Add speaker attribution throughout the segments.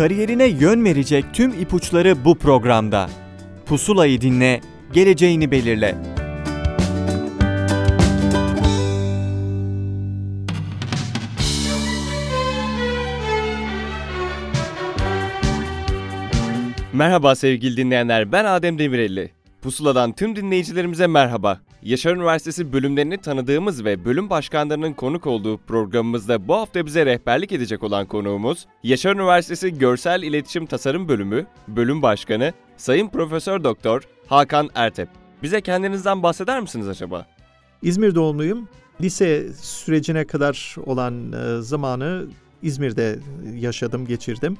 Speaker 1: Kariyerine yön verecek tüm ipuçları bu programda. Pusulayı dinle, geleceğini belirle. Merhaba sevgili dinleyenler, ben Adem Demirelli. Pusula'dan tüm dinleyicilerimize merhaba. Yaşar Üniversitesi bölümlerini tanıdığımız ve bölüm başkanlarının konuk olduğu programımızda bu hafta bize rehberlik edecek olan konuğumuz, Yaşar Üniversitesi Görsel İletişim Tasarım Bölümü, Bölüm Başkanı, Sayın Profesör Doktor Hakan Ertep. Bize kendinizden bahseder misiniz acaba?
Speaker 2: İzmir doğumluyum. Lise sürecine kadar olan e, zamanı İzmir'de yaşadım, geçirdim.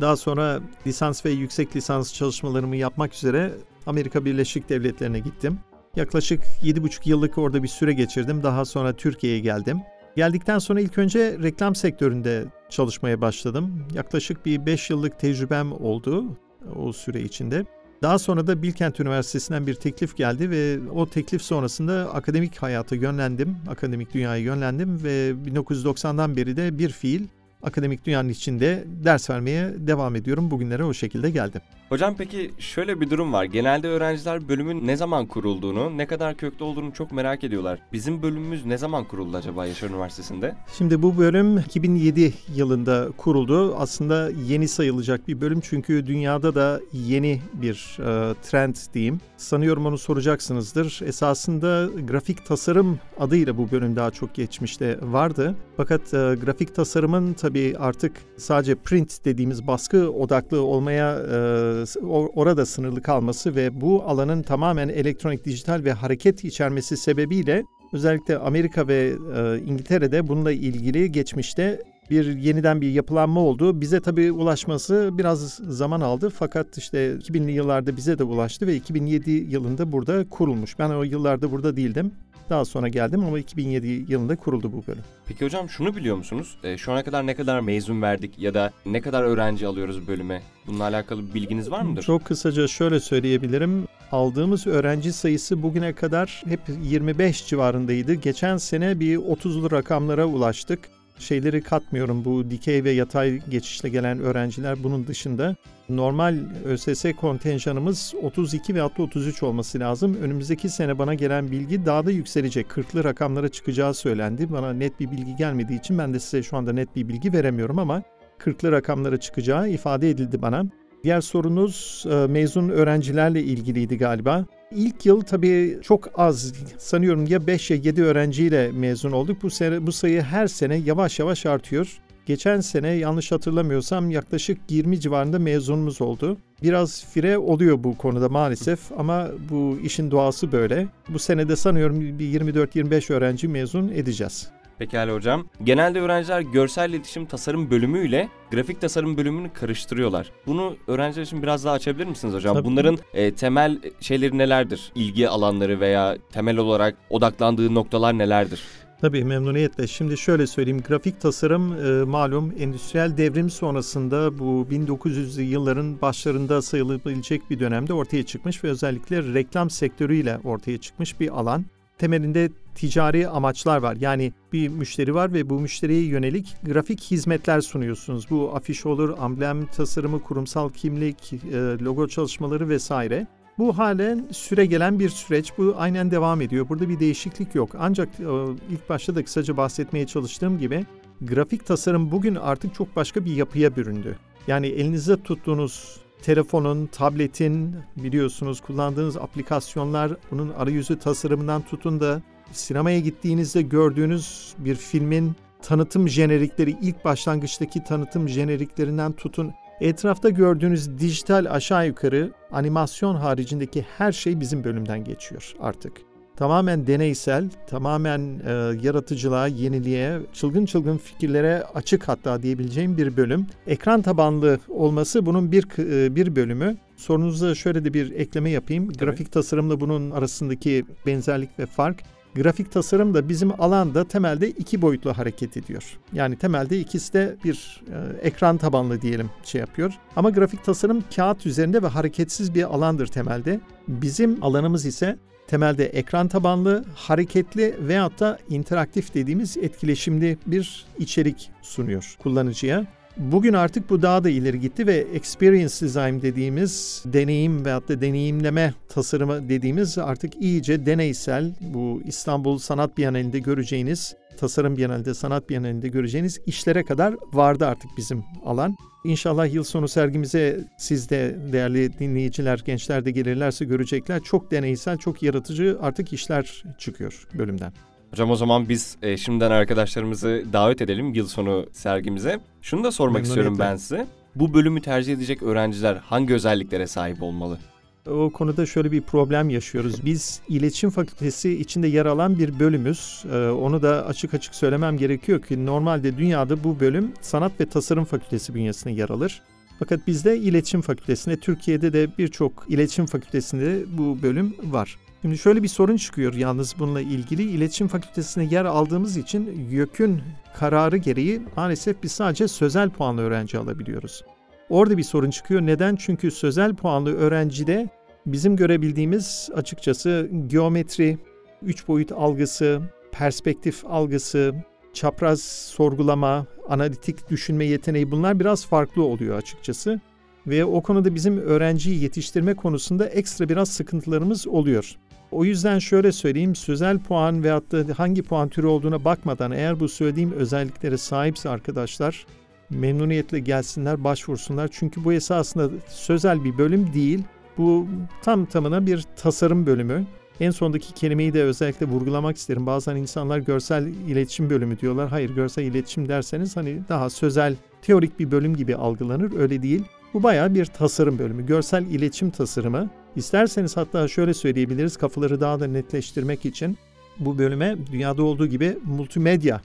Speaker 2: Daha sonra lisans ve yüksek lisans çalışmalarımı yapmak üzere Amerika Birleşik Devletleri'ne gittim. Yaklaşık 7,5 yıllık orada bir süre geçirdim. Daha sonra Türkiye'ye geldim. Geldikten sonra ilk önce reklam sektöründe çalışmaya başladım. Yaklaşık bir 5 yıllık tecrübem oldu o süre içinde. Daha sonra da Bilkent Üniversitesi'nden bir teklif geldi ve o teklif sonrasında akademik hayata yönlendim, akademik dünyaya yönlendim ve 1990'dan beri de bir fiil akademik dünyanın içinde ders vermeye devam ediyorum. Bugünlere o şekilde geldim.
Speaker 1: Hocam peki şöyle bir durum var. Genelde öğrenciler bölümün ne zaman kurulduğunu, ne kadar köklü olduğunu çok merak ediyorlar. Bizim bölümümüz ne zaman kuruldu acaba Yaşar Üniversitesi'nde?
Speaker 2: Şimdi bu bölüm 2007 yılında kuruldu. Aslında yeni sayılacak bir bölüm çünkü dünyada da yeni bir e, trend diyeyim. Sanıyorum onu soracaksınızdır. Esasında grafik tasarım adıyla bu bölüm daha çok geçmişte vardı. Fakat e, grafik tasarımın tabii artık sadece print dediğimiz baskı odaklı olmaya e, orada sınırlı kalması ve bu alanın tamamen elektronik, dijital ve hareket içermesi sebebiyle özellikle Amerika ve e, İngiltere'de bununla ilgili geçmişte bir yeniden bir yapılanma oldu. Bize tabii ulaşması biraz zaman aldı fakat işte 2000'li yıllarda bize de ulaştı ve 2007 yılında burada kurulmuş. Ben o yıllarda burada değildim. Daha sonra geldim ama 2007 yılında kuruldu bu bölüm.
Speaker 1: Peki hocam şunu biliyor musunuz? E, şu ana kadar ne kadar mezun verdik ya da ne kadar öğrenci alıyoruz bölüme? Bununla alakalı bir bilginiz var mıdır?
Speaker 2: Çok kısaca şöyle söyleyebilirim. Aldığımız öğrenci sayısı bugüne kadar hep 25 civarındaydı. Geçen sene bir 30'lu rakamlara ulaştık şeyleri katmıyorum. Bu dikey ve yatay geçişle gelen öğrenciler bunun dışında. Normal ÖSS kontenjanımız 32 ve hatta 33 olması lazım. Önümüzdeki sene bana gelen bilgi daha da yükselecek. 40'lı rakamlara çıkacağı söylendi. Bana net bir bilgi gelmediği için ben de size şu anda net bir bilgi veremiyorum ama 40'lı rakamlara çıkacağı ifade edildi bana. Diğer sorunuz e, mezun öğrencilerle ilgiliydi galiba. İlk yıl tabii çok az sanıyorum ya 5 ya 7 öğrenciyle mezun olduk. Bu sene bu sayı her sene yavaş yavaş artıyor. Geçen sene yanlış hatırlamıyorsam yaklaşık 20 civarında mezunumuz oldu. Biraz fire oluyor bu konuda maalesef ama bu işin doğası böyle. Bu senede sanıyorum bir 24-25 öğrenci mezun edeceğiz.
Speaker 1: Pekala hocam. Genelde öğrenciler görsel iletişim tasarım bölümüyle grafik tasarım bölümünü karıştırıyorlar. Bunu öğrenciler için biraz daha açabilir misiniz hocam? Tabii. Bunların e, temel şeyleri nelerdir? İlgi alanları veya temel olarak odaklandığı noktalar nelerdir?
Speaker 2: Tabii memnuniyetle. Şimdi şöyle söyleyeyim. Grafik tasarım e, malum endüstriyel devrim sonrasında bu 1900'lü yılların başlarında sayılabilecek bir dönemde ortaya çıkmış ve özellikle reklam sektörüyle ortaya çıkmış bir alan temelinde ticari amaçlar var. Yani bir müşteri var ve bu müşteriye yönelik grafik hizmetler sunuyorsunuz. Bu afiş olur, amblem tasarımı, kurumsal kimlik, e, logo çalışmaları vesaire. Bu halen süre gelen bir süreç. Bu aynen devam ediyor. Burada bir değişiklik yok. Ancak e, ilk başta da kısaca bahsetmeye çalıştığım gibi grafik tasarım bugün artık çok başka bir yapıya büründü. Yani elinizde tuttuğunuz telefonun, tabletin biliyorsunuz kullandığınız aplikasyonlar bunun arayüzü tasarımından tutun da sinemaya gittiğinizde gördüğünüz bir filmin tanıtım jenerikleri ilk başlangıçtaki tanıtım jeneriklerinden tutun. Etrafta gördüğünüz dijital aşağı yukarı animasyon haricindeki her şey bizim bölümden geçiyor artık tamamen deneysel, tamamen e, yaratıcılığa, yeniliğe, çılgın çılgın fikirlere açık hatta diyebileceğim bir bölüm. Ekran tabanlı olması bunun bir e, bir bölümü. Sorunuza şöyle de bir ekleme yapayım. Tabii. Grafik tasarımla bunun arasındaki benzerlik ve fark. Grafik tasarım da bizim alanda temelde iki boyutlu hareket ediyor. Yani temelde ikisi de bir e, ekran tabanlı diyelim şey yapıyor. Ama grafik tasarım kağıt üzerinde ve hareketsiz bir alandır temelde. Bizim alanımız ise temelde ekran tabanlı, hareketli veyahut da interaktif dediğimiz etkileşimli bir içerik sunuyor kullanıcıya. Bugün artık bu daha da ileri gitti ve experience design dediğimiz deneyim veyahut da deneyimleme tasarımı dediğimiz artık iyice deneysel bu İstanbul Sanat Bienalinde göreceğiniz, Tasarım Bienalinde, Sanat Bienalinde göreceğiniz işlere kadar vardı artık bizim alan. İnşallah yıl sonu sergimize siz de değerli dinleyiciler, gençler de gelirlerse görecekler. Çok deneysel, çok yaratıcı artık işler çıkıyor bölümden.
Speaker 1: Hocam o zaman biz e, şimdiden arkadaşlarımızı davet edelim yıl sonu sergimize. Şunu da sormak istiyorum ben size. Bu bölümü tercih edecek öğrenciler hangi özelliklere sahip olmalı?
Speaker 2: O konuda şöyle bir problem yaşıyoruz. Biz iletişim fakültesi içinde yer alan bir bölümüz. Ee, onu da açık açık söylemem gerekiyor ki normalde dünyada bu bölüm sanat ve tasarım fakültesi bünyesinde yer alır. Fakat bizde iletişim fakültesinde, Türkiye'de de birçok iletişim fakültesinde bu bölüm var. Şimdi şöyle bir sorun çıkıyor yalnız bununla ilgili. iletişim fakültesine yer aldığımız için YÖK'ün kararı gereği maalesef biz sadece sözel puanlı öğrenci alabiliyoruz. Orada bir sorun çıkıyor. Neden? Çünkü sözel puanlı öğrencide bizim görebildiğimiz açıkçası geometri, üç boyut algısı, perspektif algısı, çapraz sorgulama, analitik düşünme yeteneği bunlar biraz farklı oluyor açıkçası. Ve o konuda bizim öğrenciyi yetiştirme konusunda ekstra biraz sıkıntılarımız oluyor. O yüzden şöyle söyleyeyim, sözel puan veyahut da hangi puan türü olduğuna bakmadan eğer bu söylediğim özelliklere sahipse arkadaşlar memnuniyetle gelsinler, başvursunlar. Çünkü bu esasında sözel bir bölüm değil. Bu tam tamına bir tasarım bölümü. En sondaki kelimeyi de özellikle vurgulamak isterim. Bazen insanlar görsel iletişim bölümü diyorlar. Hayır görsel iletişim derseniz hani daha sözel, teorik bir bölüm gibi algılanır. Öyle değil. Bu bayağı bir tasarım bölümü. Görsel iletişim tasarımı. İsterseniz hatta şöyle söyleyebiliriz kafaları daha da netleştirmek için bu bölüme dünyada olduğu gibi multimedya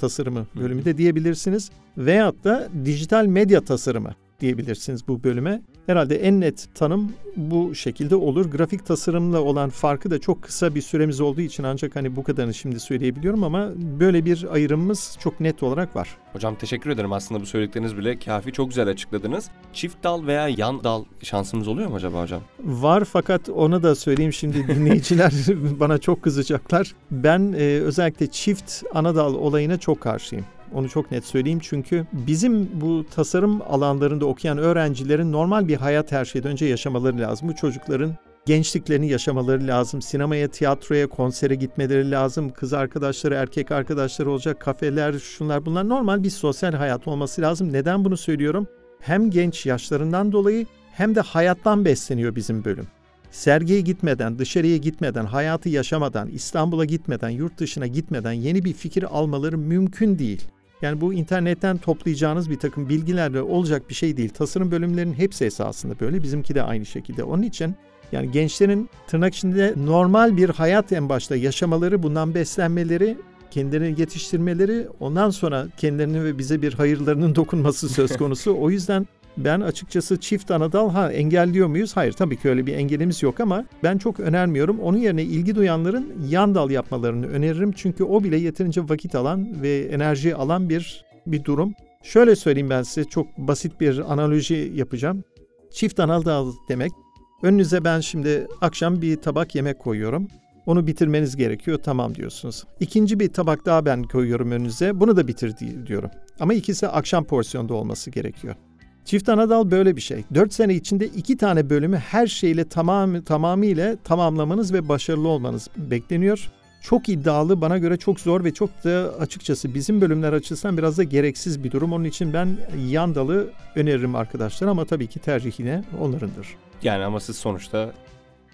Speaker 2: tasarımı bölümü de diyebilirsiniz. Veyahut da dijital medya tasarımı diyebilirsiniz bu bölüme. Herhalde en net tanım bu şekilde olur. Grafik tasarımla olan farkı da çok kısa bir süremiz olduğu için ancak hani bu kadarını şimdi söyleyebiliyorum ama böyle bir ayrımımız çok net olarak var.
Speaker 1: Hocam teşekkür ederim. Aslında bu söyledikleriniz bile kafi çok güzel açıkladınız. Çift dal veya yan dal şansımız oluyor mu acaba hocam?
Speaker 2: Var fakat onu da söyleyeyim şimdi dinleyiciler bana çok kızacaklar. Ben e, özellikle çift ana dal olayına çok karşıyım. Onu çok net söyleyeyim çünkü bizim bu tasarım alanlarında okuyan öğrencilerin normal bir hayat her şeyden önce yaşamaları lazım. Bu çocukların gençliklerini yaşamaları lazım. Sinemaya, tiyatroya, konsere gitmeleri lazım. Kız arkadaşları, erkek arkadaşları olacak. Kafeler, şunlar bunlar normal bir sosyal hayat olması lazım. Neden bunu söylüyorum? Hem genç yaşlarından dolayı hem de hayattan besleniyor bizim bölüm. Sergiye gitmeden, dışarıya gitmeden, hayatı yaşamadan, İstanbul'a gitmeden, yurt dışına gitmeden yeni bir fikir almaları mümkün değil. Yani bu internetten toplayacağınız bir takım bilgilerle olacak bir şey değil. Tasarım bölümlerinin hepsi esasında böyle. Bizimki de aynı şekilde. Onun için yani gençlerin tırnak içinde normal bir hayat en başta yaşamaları, bundan beslenmeleri, kendilerini yetiştirmeleri, ondan sonra kendilerine ve bize bir hayırlarının dokunması söz konusu. O yüzden ben açıkçası çift anadal ha engelliyor muyuz? Hayır tabii ki öyle bir engelimiz yok ama ben çok önermiyorum. Onun yerine ilgi duyanların yan dal yapmalarını öneririm. Çünkü o bile yeterince vakit alan ve enerji alan bir bir durum. Şöyle söyleyeyim ben size çok basit bir analoji yapacağım. Çift anadal demek. Önünüze ben şimdi akşam bir tabak yemek koyuyorum. Onu bitirmeniz gerekiyor. Tamam diyorsunuz. İkinci bir tabak daha ben koyuyorum önünüze. Bunu da bitir diyorum. Ama ikisi akşam porsiyonda olması gerekiyor. Çift anadal böyle bir şey. 4 sene içinde iki tane bölümü her şeyle tamam, tamamıyla tamamlamanız ve başarılı olmanız bekleniyor. Çok iddialı, bana göre çok zor ve çok da açıkçası bizim bölümler açısından biraz da gereksiz bir durum. Onun için ben yan dalı öneririm arkadaşlar ama tabii ki tercih yine onlarındır.
Speaker 1: Yani ama siz sonuçta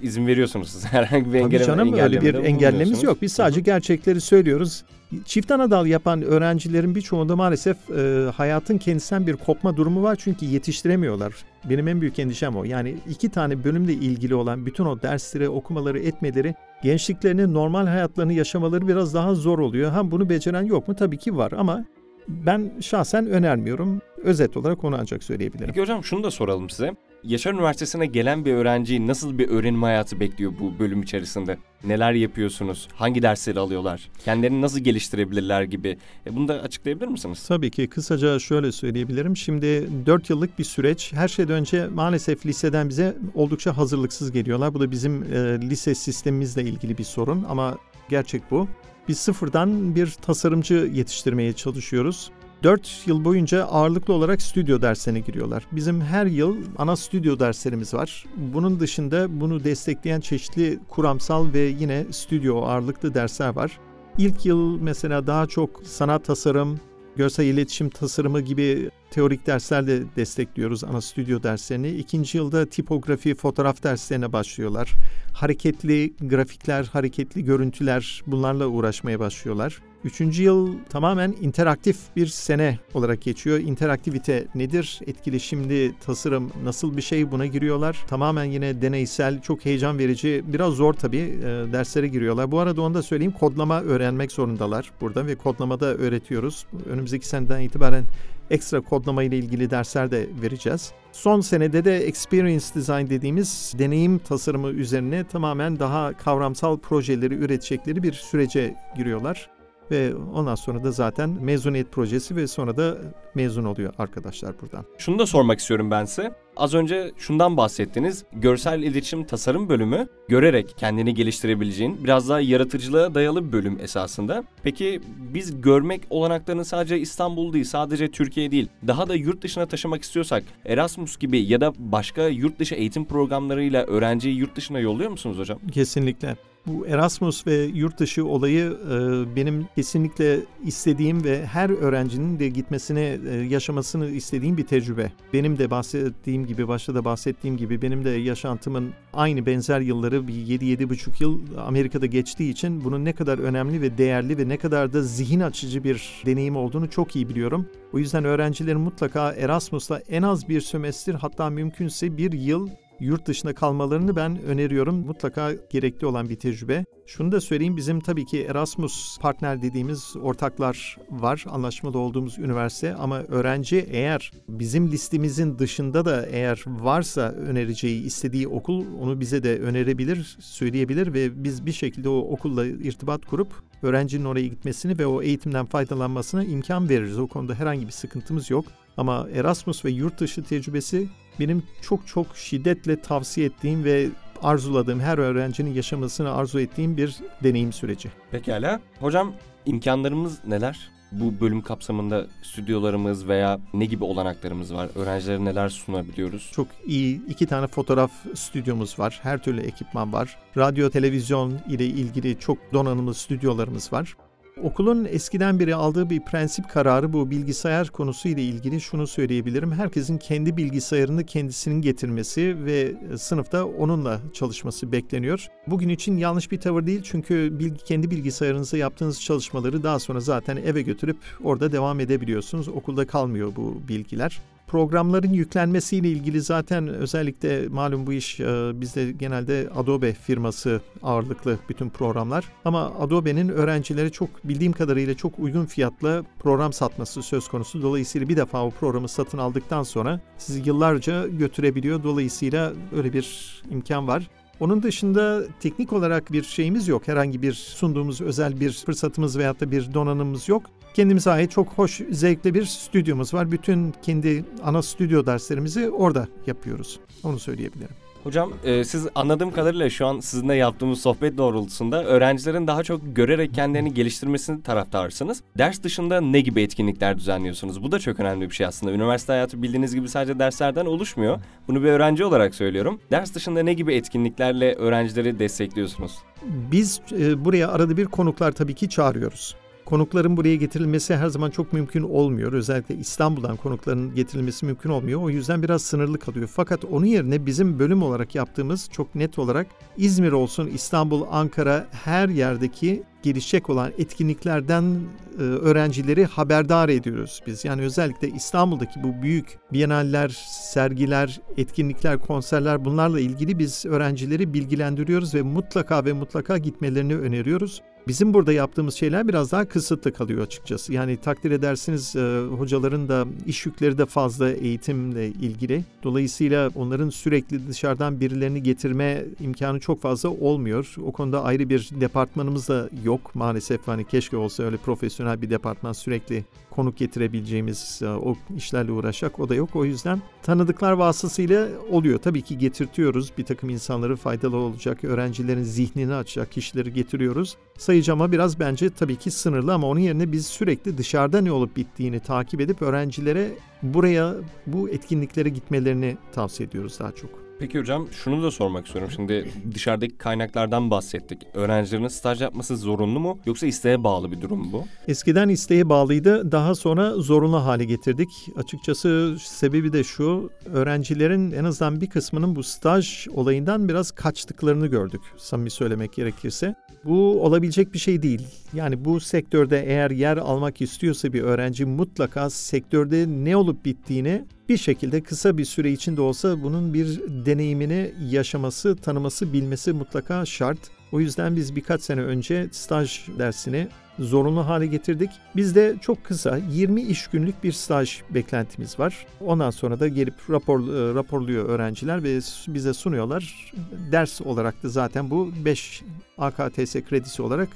Speaker 1: izin veriyorsunuz siz herhangi bir
Speaker 2: Tabii
Speaker 1: engelleme,
Speaker 2: canım öyle bir engellememiz yok. Biz sadece
Speaker 1: Hı hı.
Speaker 2: gerçekleri söylüyoruz. Çift anadal yapan öğrencilerin birçoğunda maalesef e, hayatın kendisinden bir kopma durumu var çünkü yetiştiremiyorlar. Benim en büyük endişem o. Yani iki tane bölümle ilgili olan bütün o dersleri okumaları etmeleri gençliklerini normal hayatlarını yaşamaları biraz daha zor oluyor. Ha bunu beceren yok mu? Tabii ki var ama ben şahsen önermiyorum. Özet olarak onu ancak söyleyebilirim.
Speaker 1: Peki hocam şunu da soralım size. Yaşar Üniversitesi'ne gelen bir öğrenciyi nasıl bir öğrenim hayatı bekliyor bu bölüm içerisinde? Neler yapıyorsunuz? Hangi dersleri alıyorlar? Kendilerini nasıl geliştirebilirler gibi? E bunu da açıklayabilir misiniz?
Speaker 2: Tabii ki kısaca şöyle söyleyebilirim. Şimdi 4 yıllık bir süreç. Her şeyden önce maalesef liseden bize oldukça hazırlıksız geliyorlar. Bu da bizim e, lise sistemimizle ilgili bir sorun ama gerçek bu. Biz sıfırdan bir tasarımcı yetiştirmeye çalışıyoruz. 4 yıl boyunca ağırlıklı olarak stüdyo derslerine giriyorlar. Bizim her yıl ana stüdyo derslerimiz var. Bunun dışında bunu destekleyen çeşitli kuramsal ve yine stüdyo ağırlıklı dersler var. İlk yıl mesela daha çok sanat tasarım, görsel iletişim tasarımı gibi teorik derslerle destekliyoruz ana stüdyo derslerini. İkinci yılda tipografi, fotoğraf derslerine başlıyorlar. Hareketli grafikler, hareketli görüntüler bunlarla uğraşmaya başlıyorlar. Üçüncü yıl tamamen interaktif bir sene olarak geçiyor. İnteraktivite nedir? Etkileşimli tasarım nasıl bir şey buna giriyorlar. Tamamen yine deneysel, çok heyecan verici, biraz zor tabii e, derslere giriyorlar. Bu arada onu da söyleyeyim kodlama öğrenmek zorundalar burada ve kodlamada öğretiyoruz. Önümüzdeki seneden itibaren ekstra kodlama ile ilgili dersler de vereceğiz. Son senede de experience design dediğimiz deneyim tasarımı üzerine tamamen daha kavramsal projeleri üretecekleri bir sürece giriyorlar. Ve ondan sonra da zaten mezuniyet projesi ve sonra da mezun oluyor arkadaşlar buradan.
Speaker 1: Şunu da sormak istiyorum ben size. Az önce şundan bahsettiniz. Görsel iletişim tasarım bölümü görerek kendini geliştirebileceğin biraz daha yaratıcılığa dayalı bir bölüm esasında. Peki biz görmek olanaklarını sadece İstanbul değil, sadece Türkiye değil, daha da yurt dışına taşımak istiyorsak Erasmus gibi ya da başka yurt dışı eğitim programlarıyla öğrenciyi yurt dışına yolluyor musunuz hocam?
Speaker 2: Kesinlikle. Bu Erasmus ve yurt dışı olayı e, benim kesinlikle istediğim ve her öğrencinin de gitmesini, e, yaşamasını istediğim bir tecrübe. Benim de bahsettiğim gibi, başta da bahsettiğim gibi benim de yaşantımın aynı benzer yılları bir 7-7,5 yıl Amerika'da geçtiği için bunun ne kadar önemli ve değerli ve ne kadar da zihin açıcı bir deneyim olduğunu çok iyi biliyorum. O yüzden öğrencilerin mutlaka Erasmus'la en az bir sömestr hatta mümkünse bir yıl yurt dışında kalmalarını ben öneriyorum. Mutlaka gerekli olan bir tecrübe. Şunu da söyleyeyim bizim tabii ki Erasmus partner dediğimiz ortaklar var. Anlaşmalı olduğumuz üniversite ama öğrenci eğer bizim listemizin dışında da eğer varsa önereceği istediği okul onu bize de önerebilir, söyleyebilir ve biz bir şekilde o okulla irtibat kurup öğrencinin oraya gitmesini ve o eğitimden faydalanmasına imkan veririz. O konuda herhangi bir sıkıntımız yok. Ama Erasmus ve yurt dışı tecrübesi benim çok çok şiddetle tavsiye ettiğim ve arzuladığım, her öğrencinin yaşamasını arzu ettiğim bir deneyim süreci.
Speaker 1: Pekala. Hocam imkanlarımız neler? Bu bölüm kapsamında stüdyolarımız veya ne gibi olanaklarımız var? Öğrencilere neler sunabiliyoruz?
Speaker 2: Çok iyi iki tane fotoğraf stüdyomuz var. Her türlü ekipman var. Radyo, televizyon ile ilgili çok donanımlı stüdyolarımız var. Okulun eskiden beri aldığı bir prensip kararı bu bilgisayar konusu ile ilgili şunu söyleyebilirim. Herkesin kendi bilgisayarını kendisinin getirmesi ve sınıfta onunla çalışması bekleniyor. Bugün için yanlış bir tavır değil çünkü bilgi, kendi bilgisayarınızda yaptığınız çalışmaları daha sonra zaten eve götürüp orada devam edebiliyorsunuz. Okulda kalmıyor bu bilgiler programların yüklenmesiyle ilgili zaten özellikle malum bu iş e, bizde genelde Adobe firması ağırlıklı bütün programlar. Ama Adobe'nin öğrencilere çok bildiğim kadarıyla çok uygun fiyatla program satması söz konusu. Dolayısıyla bir defa o programı satın aldıktan sonra sizi yıllarca götürebiliyor. Dolayısıyla öyle bir imkan var. Onun dışında teknik olarak bir şeyimiz yok. Herhangi bir sunduğumuz özel bir fırsatımız veyahut da bir donanımımız yok. Kendimize ait çok hoş, zevkli bir stüdyomuz var. Bütün kendi ana stüdyo derslerimizi orada yapıyoruz. Onu söyleyebilirim.
Speaker 1: Hocam e, siz anladığım kadarıyla şu an sizinle yaptığımız sohbet doğrultusunda öğrencilerin daha çok görerek kendilerini geliştirmesini taraftarsınız. Ders dışında ne gibi etkinlikler düzenliyorsunuz? Bu da çok önemli bir şey aslında. Üniversite hayatı bildiğiniz gibi sadece derslerden oluşmuyor. Bunu bir öğrenci olarak söylüyorum. Ders dışında ne gibi etkinliklerle öğrencileri destekliyorsunuz?
Speaker 2: Biz e, buraya arada bir konuklar tabii ki çağırıyoruz. Konukların buraya getirilmesi her zaman çok mümkün olmuyor. Özellikle İstanbul'dan konukların getirilmesi mümkün olmuyor. O yüzden biraz sınırlı kalıyor. Fakat onun yerine bizim bölüm olarak yaptığımız çok net olarak İzmir olsun, İstanbul, Ankara her yerdeki gelişecek olan etkinliklerden e, öğrencileri haberdar ediyoruz biz. Yani özellikle İstanbul'daki bu büyük biyenaller, sergiler, etkinlikler, konserler bunlarla ilgili biz öğrencileri bilgilendiriyoruz ve mutlaka ve mutlaka gitmelerini öneriyoruz. Bizim burada yaptığımız şeyler biraz daha kısıtlı kalıyor açıkçası. Yani takdir edersiniz e, hocaların da iş yükleri de fazla eğitimle ilgili. Dolayısıyla onların sürekli dışarıdan birilerini getirme imkanı çok fazla olmuyor. O konuda ayrı bir departmanımız da yok maalesef. Hani keşke olsa öyle profesyonel bir departman sürekli konuk getirebileceğimiz e, o işlerle uğraşacak o da yok. O yüzden tanıdıklar vasıtasıyla oluyor. Tabii ki getirtiyoruz. Bir takım insanları faydalı olacak, öğrencilerin zihnini açacak kişileri getiriyoruz. sayıcı ama biraz bence tabii ki sınırlı ama onun yerine biz sürekli dışarıda ne olup bittiğini takip edip öğrencilere buraya bu etkinliklere gitmelerini tavsiye ediyoruz daha çok.
Speaker 1: Peki hocam şunu da sormak istiyorum. Şimdi dışarıdaki kaynaklardan bahsettik. Öğrencilerin staj yapması zorunlu mu yoksa isteğe bağlı bir durum bu?
Speaker 2: Eskiden isteğe bağlıydı. Daha sonra zorunlu hale getirdik. Açıkçası sebebi de şu. Öğrencilerin en azından bir kısmının bu staj olayından biraz kaçtıklarını gördük. Samimi söylemek gerekirse. Bu olabilecek bir şey değil. Yani bu sektörde eğer yer almak istiyorsa bir öğrenci mutlaka sektörde ne olup bittiğini bir şekilde kısa bir süre içinde olsa bunun bir deneyimini yaşaması, tanıması, bilmesi mutlaka şart. O yüzden biz birkaç sene önce staj dersini zorunlu hale getirdik. Bizde çok kısa 20 iş günlük bir staj beklentimiz var. Ondan sonra da gelip rapor e, raporluyor öğrenciler ve bize sunuyorlar. Ders olarak da zaten bu 5 AKTS kredisi olarak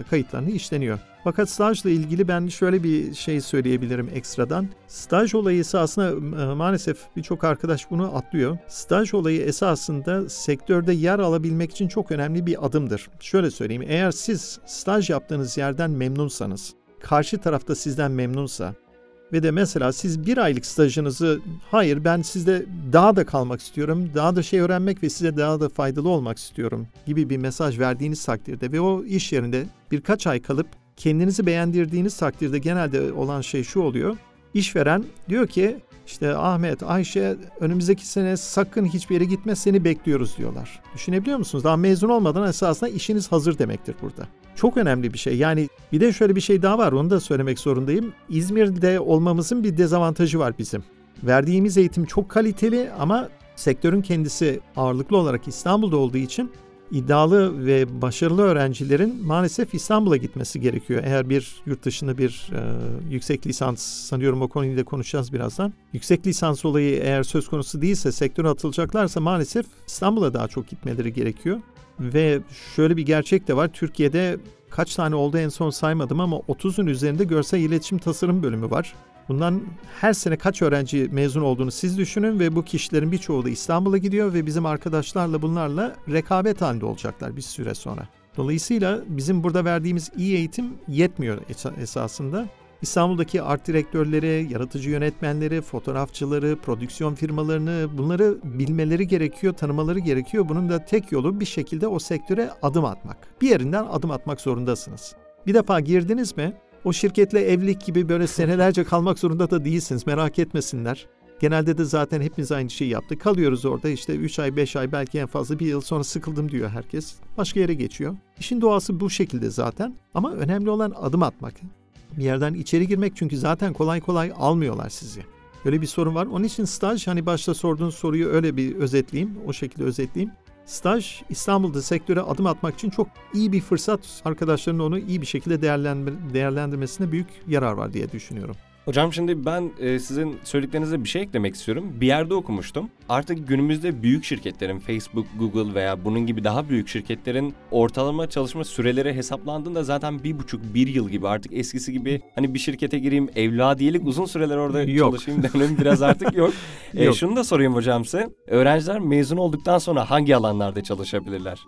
Speaker 2: e, kayıtlarını işleniyor. Fakat stajla ilgili ben şöyle bir şey söyleyebilirim ekstradan. Staj olayı esasında e, maalesef birçok arkadaş bunu atlıyor. Staj olayı esasında sektörde yer alabilmek için çok önemli bir adımdır. Şöyle söyleyeyim, eğer siz staj yaptığınız yerden memnunsanız, karşı tarafta sizden memnunsa ve de mesela siz bir aylık stajınızı hayır ben sizde daha da kalmak istiyorum, daha da şey öğrenmek ve size daha da faydalı olmak istiyorum gibi bir mesaj verdiğiniz takdirde ve o iş yerinde birkaç ay kalıp kendinizi beğendirdiğiniz takdirde genelde olan şey şu oluyor. İşveren diyor ki işte Ahmet, Ayşe önümüzdeki sene sakın hiçbir yere gitme seni bekliyoruz diyorlar. Düşünebiliyor musunuz? Daha mezun olmadan esasında işiniz hazır demektir burada. Çok önemli bir şey. Yani bir de şöyle bir şey daha var onu da söylemek zorundayım. İzmir'de olmamızın bir dezavantajı var bizim. Verdiğimiz eğitim çok kaliteli ama sektörün kendisi ağırlıklı olarak İstanbul'da olduğu için iddialı ve başarılı öğrencilerin maalesef İstanbul'a gitmesi gerekiyor. Eğer bir yurt dışında bir e, yüksek lisans sanıyorum o konuyu da konuşacağız birazdan. Yüksek lisans olayı eğer söz konusu değilse sektöre atılacaklarsa maalesef İstanbul'a daha çok gitmeleri gerekiyor. Ve şöyle bir gerçek de var. Türkiye'de kaç tane oldu en son saymadım ama 30'un üzerinde görsel iletişim tasarım bölümü var. Bundan her sene kaç öğrenci mezun olduğunu siz düşünün ve bu kişilerin birçoğu da İstanbul'a gidiyor ve bizim arkadaşlarla bunlarla rekabet halinde olacaklar bir süre sonra. Dolayısıyla bizim burada verdiğimiz iyi eğitim yetmiyor esasında. İstanbul'daki art direktörleri, yaratıcı yönetmenleri, fotoğrafçıları, prodüksiyon firmalarını bunları bilmeleri gerekiyor, tanımaları gerekiyor. Bunun da tek yolu bir şekilde o sektöre adım atmak. Bir yerinden adım atmak zorundasınız. Bir defa girdiniz mi o şirketle evlilik gibi böyle senelerce kalmak zorunda da değilsiniz. Merak etmesinler. Genelde de zaten hepimiz aynı şeyi yaptık. Kalıyoruz orada işte 3 ay 5 ay belki en fazla bir yıl sonra sıkıldım diyor herkes. Başka yere geçiyor. İşin doğası bu şekilde zaten. Ama önemli olan adım atmak. Bir yerden içeri girmek çünkü zaten kolay kolay almıyorlar sizi. Öyle bir sorun var. Onun için staj hani başta sorduğun soruyu öyle bir özetleyeyim. O şekilde özetleyeyim. Staj İstanbul'da sektöre adım atmak için çok iyi bir fırsat. Arkadaşların onu iyi bir şekilde değerlendirmesine büyük yarar var diye düşünüyorum.
Speaker 1: Hocam şimdi ben e, sizin söylediklerinize bir şey eklemek istiyorum. Bir yerde okumuştum. Artık günümüzde büyük şirketlerin Facebook, Google veya bunun gibi daha büyük şirketlerin ortalama çalışma süreleri hesaplandığında zaten bir buçuk, bir yıl gibi artık eskisi gibi hani bir şirkete gireyim evladiyelik uzun süreler orada yok. çalışayım demenin biraz artık yok. e, yok. Şunu da sorayım hocam size. Öğrenciler mezun olduktan sonra hangi alanlarda çalışabilirler?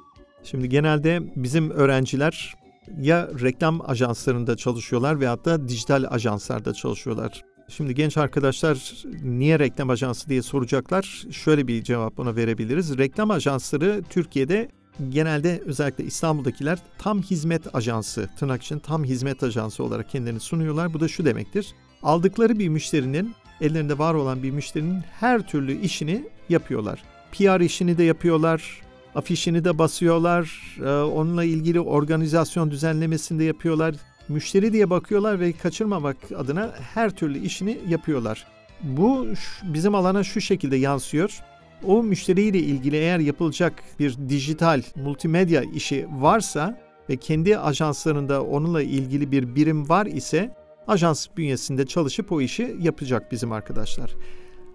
Speaker 2: Şimdi genelde bizim öğrenciler ya reklam ajanslarında çalışıyorlar veyahut da dijital ajanslarda çalışıyorlar. Şimdi genç arkadaşlar niye reklam ajansı diye soracaklar. Şöyle bir cevap ona verebiliriz. Reklam ajansları Türkiye'de genelde özellikle İstanbul'dakiler tam hizmet ajansı, tırnak için tam hizmet ajansı olarak kendilerini sunuyorlar. Bu da şu demektir. Aldıkları bir müşterinin, ellerinde var olan bir müşterinin her türlü işini yapıyorlar. PR işini de yapıyorlar, afişini de basıyorlar. Ee, onunla ilgili organizasyon düzenlemesini de yapıyorlar. Müşteri diye bakıyorlar ve kaçırmamak adına her türlü işini yapıyorlar. Bu bizim alana şu şekilde yansıyor. O müşteriyle ilgili eğer yapılacak bir dijital multimedya işi varsa ve kendi ajanslarında onunla ilgili bir birim var ise ajans bünyesinde çalışıp o işi yapacak bizim arkadaşlar.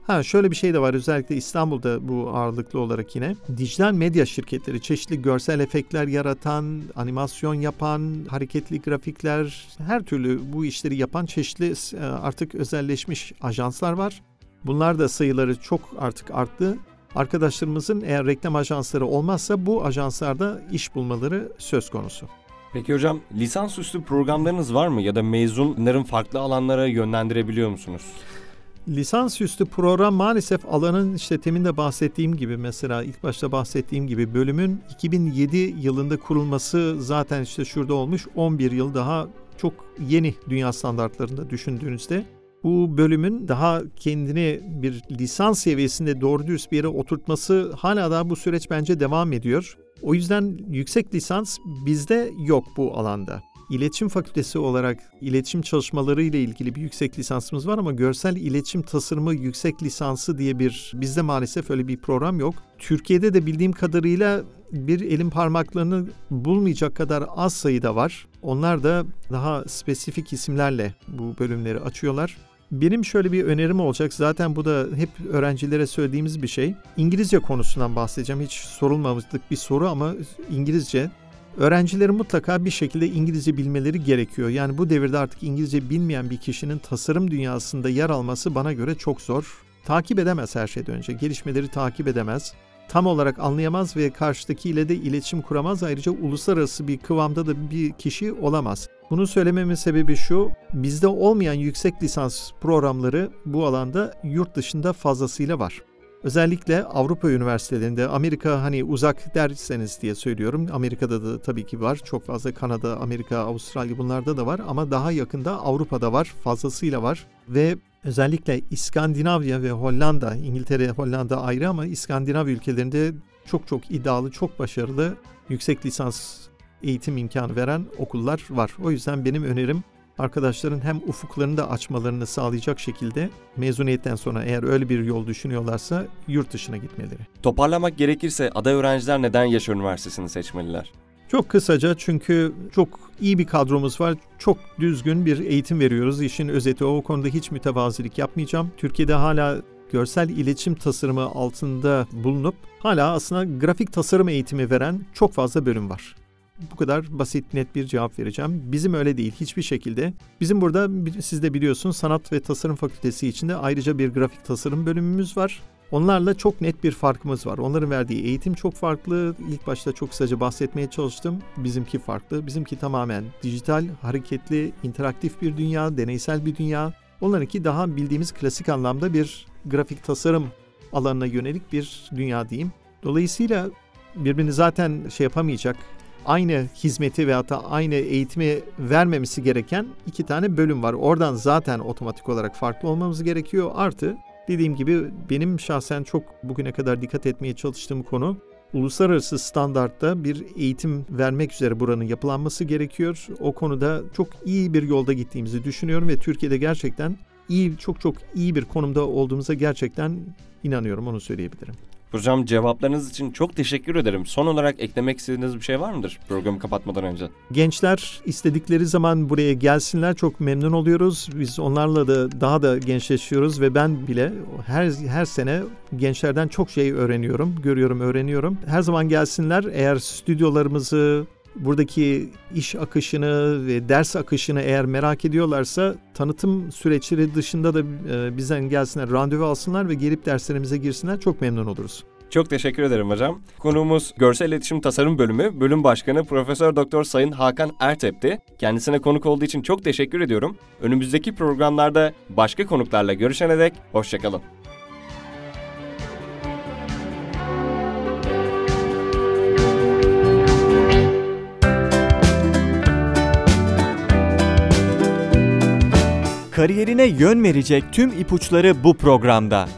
Speaker 2: Ha şöyle bir şey de var özellikle İstanbul'da bu ağırlıklı olarak yine. Dijital medya şirketleri çeşitli görsel efektler yaratan, animasyon yapan, hareketli grafikler, her türlü bu işleri yapan çeşitli e, artık özelleşmiş ajanslar var. Bunlar da sayıları çok artık arttı. Arkadaşlarımızın eğer reklam ajansları olmazsa bu ajanslarda iş bulmaları söz konusu.
Speaker 1: Peki hocam lisansüstü programlarınız var mı ya da mezunların farklı alanlara yönlendirebiliyor musunuz?
Speaker 2: Lisansüstü program maalesef alanın işte temin bahsettiğim gibi mesela ilk başta bahsettiğim gibi bölümün 2007 yılında kurulması zaten işte şurada olmuş 11 yıl daha çok yeni dünya standartlarında düşündüğünüzde bu bölümün daha kendini bir lisans seviyesinde doğru dürüst bir yere oturtması hala daha bu süreç bence devam ediyor. O yüzden yüksek lisans bizde yok bu alanda. İletişim Fakültesi olarak iletişim çalışmaları ile ilgili bir yüksek lisansımız var ama görsel iletişim tasarımı yüksek lisansı diye bir bizde maalesef öyle bir program yok. Türkiye'de de bildiğim kadarıyla bir elin parmaklarını bulmayacak kadar az sayıda var. Onlar da daha spesifik isimlerle bu bölümleri açıyorlar. Benim şöyle bir önerim olacak. Zaten bu da hep öğrencilere söylediğimiz bir şey. İngilizce konusundan bahsedeceğim. Hiç sorulmamıştık bir soru ama İngilizce. Öğrencilerin mutlaka bir şekilde İngilizce bilmeleri gerekiyor. Yani bu devirde artık İngilizce bilmeyen bir kişinin tasarım dünyasında yer alması bana göre çok zor. Takip edemez her şeyden önce. Gelişmeleri takip edemez. Tam olarak anlayamaz ve karşıdakiyle de iletişim kuramaz. Ayrıca uluslararası bir kıvamda da bir kişi olamaz. Bunu söylememin sebebi şu, bizde olmayan yüksek lisans programları bu alanda yurt dışında fazlasıyla var. Özellikle Avrupa üniversitelerinde, Amerika hani uzak derseniz diye söylüyorum. Amerika'da da tabii ki var. Çok fazla Kanada, Amerika, Avustralya bunlarda da var. Ama daha yakında Avrupa'da var. Fazlasıyla var. Ve özellikle İskandinavya ve Hollanda, İngiltere, Hollanda ayrı ama İskandinav ülkelerinde çok çok iddialı, çok başarılı yüksek lisans eğitim imkanı veren okullar var. O yüzden benim önerim arkadaşların hem ufuklarını da açmalarını sağlayacak şekilde mezuniyetten sonra eğer öyle bir yol düşünüyorlarsa yurt dışına gitmeleri.
Speaker 1: Toparlamak gerekirse aday öğrenciler neden Yaşar Üniversitesi'ni seçmeliler?
Speaker 2: Çok kısaca çünkü çok iyi bir kadromuz var. Çok düzgün bir eğitim veriyoruz. İşin özeti o. O konuda hiç mütevazilik yapmayacağım. Türkiye'de hala görsel iletişim tasarımı altında bulunup hala aslında grafik tasarım eğitimi veren çok fazla bölüm var. Bu kadar basit net bir cevap vereceğim. Bizim öyle değil hiçbir şekilde. Bizim burada siz de biliyorsunuz Sanat ve Tasarım Fakültesi içinde ayrıca bir grafik tasarım bölümümüz var. Onlarla çok net bir farkımız var. Onların verdiği eğitim çok farklı. İlk başta çok kısaca bahsetmeye çalıştım. Bizimki farklı. Bizimki tamamen dijital, hareketli, interaktif bir dünya, deneysel bir dünya. Onlarınki daha bildiğimiz klasik anlamda bir grafik tasarım alanına yönelik bir dünya diyeyim. Dolayısıyla birbirini zaten şey yapamayacak, aynı hizmeti veya da aynı eğitimi vermemesi gereken iki tane bölüm var. Oradan zaten otomatik olarak farklı olmamız gerekiyor. Artı dediğim gibi benim şahsen çok bugüne kadar dikkat etmeye çalıştığım konu uluslararası standartta bir eğitim vermek üzere buranın yapılanması gerekiyor. O konuda çok iyi bir yolda gittiğimizi düşünüyorum ve Türkiye'de gerçekten iyi çok çok iyi bir konumda olduğumuza gerçekten inanıyorum onu söyleyebilirim.
Speaker 1: Hocam cevaplarınız için çok teşekkür ederim. Son olarak eklemek istediğiniz bir şey var mıdır programı kapatmadan önce?
Speaker 2: Gençler istedikleri zaman buraya gelsinler çok memnun oluyoruz. Biz onlarla da daha da gençleşiyoruz ve ben bile her her sene gençlerden çok şey öğreniyorum, görüyorum, öğreniyorum. Her zaman gelsinler. Eğer stüdyolarımızı buradaki iş akışını ve ders akışını eğer merak ediyorlarsa tanıtım süreçleri dışında da e, bizden gelsinler, randevu alsınlar ve gelip derslerimize girsinler. Çok memnun oluruz.
Speaker 1: Çok teşekkür ederim hocam. Konuğumuz Görsel İletişim Tasarım Bölümü Bölüm Başkanı Profesör Doktor Sayın Hakan Ertep'ti. Kendisine konuk olduğu için çok teşekkür ediyorum. Önümüzdeki programlarda başka konuklarla görüşene dek hoşçakalın.
Speaker 3: Kariyerine yön verecek tüm ipuçları bu programda.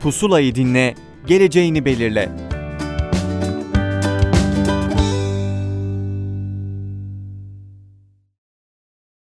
Speaker 3: Pusulayı dinle, geleceğini belirle.